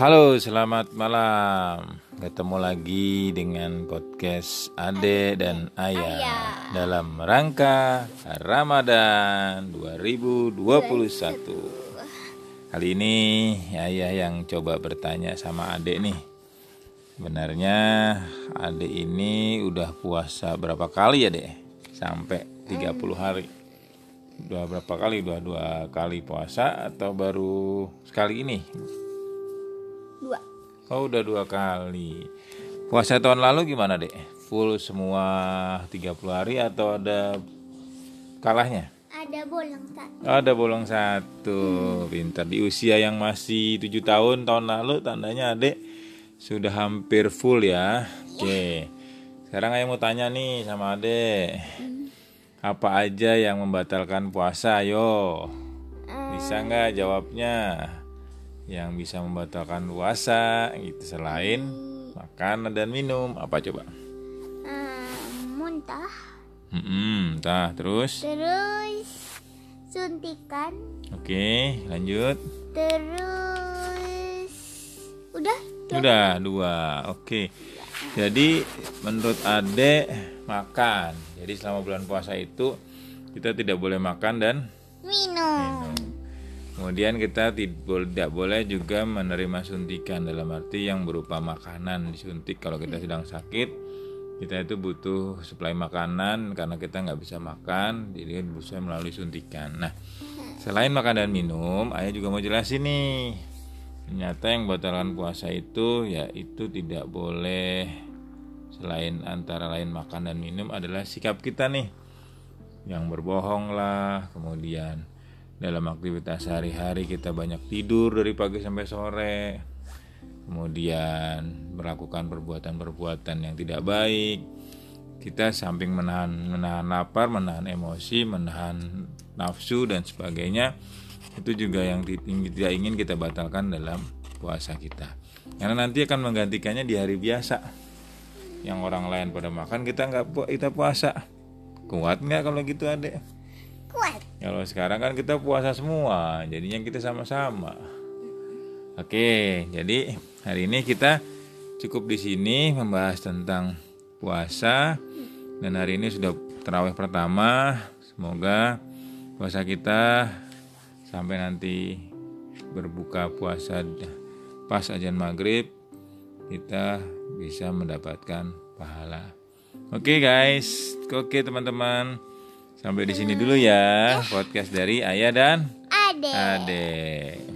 Halo, selamat malam. Ketemu lagi dengan podcast Ade dan Ayah, Ayah. dalam rangka Ramadan 2021. Kali ini Ayah yang coba bertanya sama Ade nih. Sebenarnya Ade ini udah puasa berapa kali ya, Dek? Sampai 30 hari. Dua berapa kali? Dua dua kali puasa atau baru sekali ini? Oh udah dua kali Puasa tahun lalu gimana dek? Full semua 30 hari atau ada kalahnya? Ada bolong satu. Ada bolong satu Pintar Di usia yang masih 7 tahun tahun lalu Tandanya adek sudah hampir full ya Oke Sekarang ayah mau tanya nih sama adek Apa aja yang membatalkan puasa Ayo Bisa nggak jawabnya? Yang bisa membatalkan puasa gitu selain makan dan minum apa coba? Muntah. Hmm, tah terus. Terus suntikan. Oke, lanjut. Terus udah. Udah dua. Oke. Jadi menurut Ade makan. Jadi selama bulan puasa itu kita tidak boleh makan dan Minum. minum. Kemudian kita tidak boleh juga menerima suntikan dalam arti yang berupa makanan disuntik kalau kita sedang sakit. Kita itu butuh suplai makanan karena kita nggak bisa makan jadi bisa melalui suntikan. Nah selain makan dan minum, ayah juga mau jelasin nih. Ternyata yang batalkan puasa itu ya itu tidak boleh selain antara lain makan dan minum adalah sikap kita nih. Yang berbohong lah kemudian dalam aktivitas sehari-hari kita banyak tidur dari pagi sampai sore. Kemudian melakukan perbuatan-perbuatan yang tidak baik. Kita samping menahan menahan lapar menahan emosi menahan nafsu dan sebagainya itu juga yang ti- tidak ingin kita batalkan dalam puasa kita. Karena nanti akan menggantikannya di hari biasa. Yang orang lain pada makan kita nggak kita puasa. Kuat nggak kalau gitu adek? Kuat. Kalau sekarang kan kita puasa semua, jadinya kita sama-sama. Oke, jadi hari ini kita cukup di sini membahas tentang puasa dan hari ini sudah terawih pertama. Semoga puasa kita sampai nanti berbuka puasa pas ajan maghrib kita bisa mendapatkan pahala. Oke guys, oke teman-teman. Sampai di sini dulu ya podcast dari Ayah dan Ade. Ade.